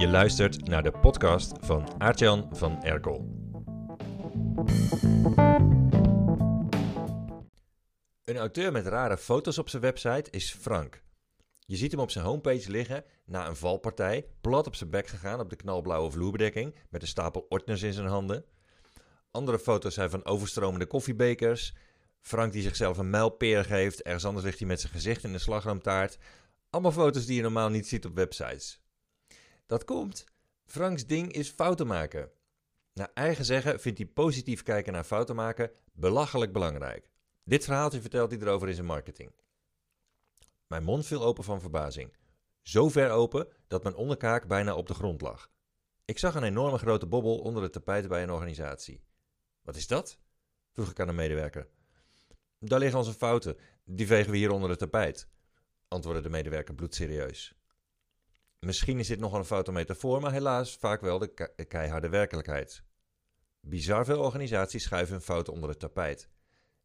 Je luistert naar de podcast van Aartjan van Erkel. Een auteur met rare foto's op zijn website is Frank. Je ziet hem op zijn homepage liggen na een valpartij, plat op zijn bek gegaan op de knalblauwe vloerbedekking met een stapel ordners in zijn handen. Andere foto's zijn van overstromende koffiebekers. Frank die zichzelf een mijlpeer geeft, ergens anders ligt hij met zijn gezicht in een slagroomtaart. Allemaal foto's die je normaal niet ziet op websites. Dat komt. Franks ding is fouten maken. Naar eigen zeggen vindt hij positief kijken naar fouten maken belachelijk belangrijk. Dit verhaaltje vertelt hij erover in zijn marketing. Mijn mond viel open van verbazing. Zo ver open dat mijn onderkaak bijna op de grond lag. Ik zag een enorme grote bobbel onder het tapijt bij een organisatie. Wat is dat? vroeg ik aan een medewerker. Daar liggen onze fouten. Die vegen we hier onder het tapijt, antwoordde de medewerker bloedserieus. Misschien is dit nogal een foute metafoor, maar helaas vaak wel de keiharde werkelijkheid. Bizar veel organisaties schuiven hun fouten onder het tapijt.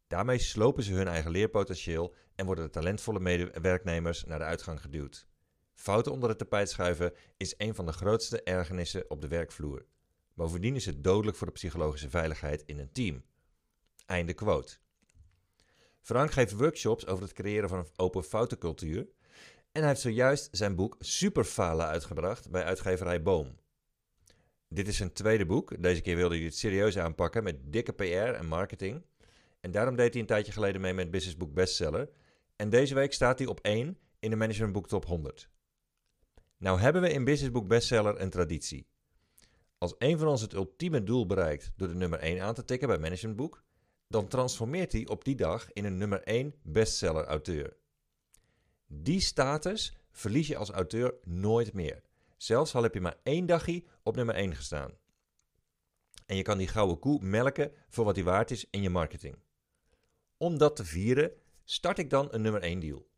Daarmee slopen ze hun eigen leerpotentieel en worden de talentvolle werknemers naar de uitgang geduwd. Fouten onder het tapijt schuiven is een van de grootste ergernissen op de werkvloer. Bovendien is het dodelijk voor de psychologische veiligheid in een team. Einde quote. Frank geeft workshops over het creëren van een open foutencultuur en hij heeft zojuist zijn boek Superfalen uitgebracht bij uitgeverij Boom. Dit is zijn tweede boek. Deze keer wilde hij het serieus aanpakken met dikke PR en marketing. En daarom deed hij een tijdje geleden mee met Business Book Bestseller. En deze week staat hij op 1 in de Management Book Top 100. Nou hebben we in Business Book Bestseller een traditie. Als een van ons het ultieme doel bereikt door de nummer 1 aan te tikken bij Management Book, dan transformeert hij op die dag in een nummer 1 bestseller auteur. Die status verlies je als auteur nooit meer. Zelfs al heb je maar één dagje op nummer 1 gestaan. En je kan die gouden koe melken voor wat die waard is in je marketing. Om dat te vieren, start ik dan een nummer 1 deal.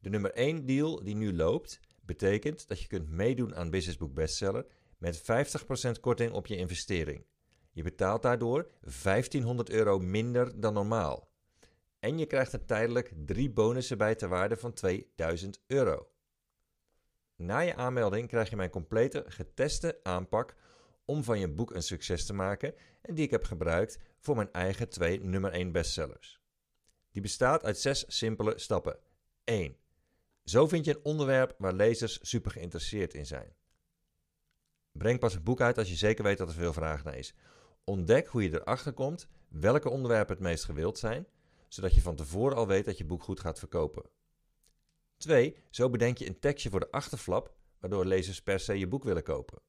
De nummer 1 deal die nu loopt, betekent dat je kunt meedoen aan Business Book Bestseller met 50% korting op je investering. Je betaalt daardoor 1500 euro minder dan normaal. En je krijgt er tijdelijk drie bonussen bij ter waarde van 2000 euro. Na je aanmelding krijg je mijn complete geteste aanpak om van je boek een succes te maken en die ik heb gebruikt voor mijn eigen twee nummer 1 bestsellers. Die bestaat uit zes simpele stappen. 1. Zo vind je een onderwerp waar lezers super geïnteresseerd in zijn. Breng pas een boek uit als je zeker weet dat er veel vraag naar is. Ontdek hoe je erachter komt welke onderwerpen het meest gewild zijn zodat je van tevoren al weet dat je boek goed gaat verkopen. 2. Zo bedenk je een tekstje voor de achterflap, waardoor lezers per se je boek willen kopen.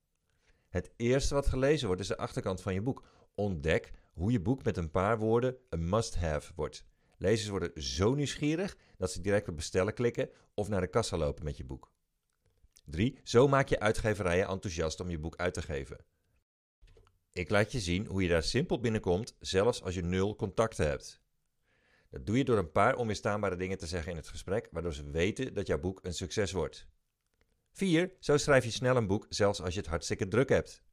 Het eerste wat gelezen wordt is de achterkant van je boek. Ontdek hoe je boek met een paar woorden een must-have wordt. Lezers worden zo nieuwsgierig dat ze direct op bestellen klikken of naar de kassa lopen met je boek. 3. Zo maak je uitgeverijen enthousiast om je boek uit te geven. Ik laat je zien hoe je daar simpel binnenkomt, zelfs als je nul contacten hebt. Dat doe je door een paar onweerstaanbare dingen te zeggen in het gesprek, waardoor ze weten dat jouw boek een succes wordt. 4. Zo schrijf je snel een boek, zelfs als je het hartstikke druk hebt.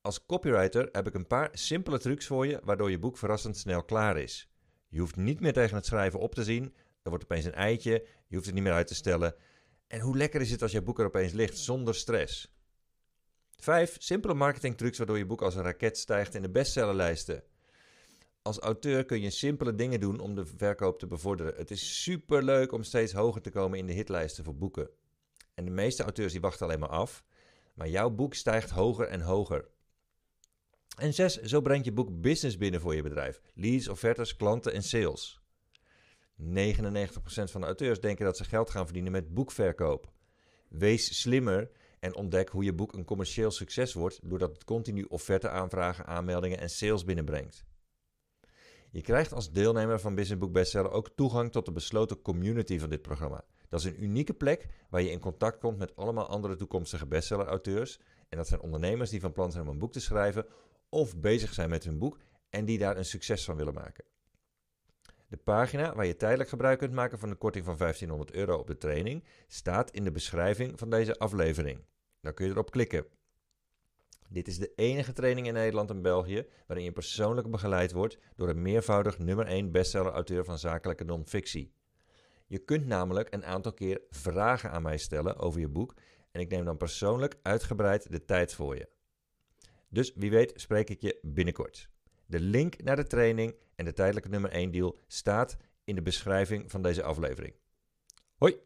Als copywriter heb ik een paar simpele trucs voor je, waardoor je boek verrassend snel klaar is. Je hoeft niet meer tegen het schrijven op te zien, er wordt opeens een eitje, je hoeft het niet meer uit te stellen. En hoe lekker is het als je boek er opeens ligt, zonder stress? 5. Simpele marketingtrucs waardoor je boek als een raket stijgt in de bestsellerlijsten. Als auteur kun je simpele dingen doen om de verkoop te bevorderen. Het is super leuk om steeds hoger te komen in de hitlijsten voor boeken. En de meeste auteurs die wachten alleen maar af, maar jouw boek stijgt hoger en hoger. En zes, zo brengt je boek business binnen voor je bedrijf. Leads, offertes, klanten en sales. 99% van de auteurs denken dat ze geld gaan verdienen met boekverkoop. Wees slimmer en ontdek hoe je boek een commercieel succes wordt doordat het continu offerte aanvragen, aanmeldingen en sales binnenbrengt. Je krijgt als deelnemer van Business Book Bestseller ook toegang tot de besloten community van dit programma. Dat is een unieke plek waar je in contact komt met allemaal andere toekomstige bestseller-auteurs. En dat zijn ondernemers die van plan zijn om een boek te schrijven of bezig zijn met hun boek en die daar een succes van willen maken. De pagina waar je tijdelijk gebruik kunt maken van de korting van 1500 euro op de training staat in de beschrijving van deze aflevering. Daar kun je erop klikken. Dit is de enige training in Nederland en België waarin je persoonlijk begeleid wordt door een meervoudig nummer 1 bestseller-auteur van zakelijke non-fictie. Je kunt namelijk een aantal keer vragen aan mij stellen over je boek en ik neem dan persoonlijk uitgebreid de tijd voor je. Dus wie weet spreek ik je binnenkort. De link naar de training en de tijdelijke nummer 1 deal staat in de beschrijving van deze aflevering. Hoi!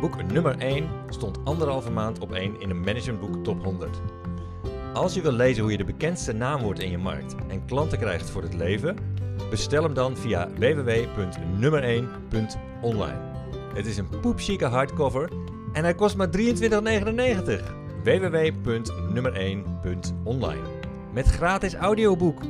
Boek nummer 1 stond anderhalve maand op 1 in een managementboek top 100. Als je wil lezen hoe je de bekendste naam wordt in je markt en klanten krijgt voor het leven, bestel hem dan via www.nummer1.online. Het is een poepchique hardcover en hij kost maar 23,99. www.nummer1.online Met gratis audioboek.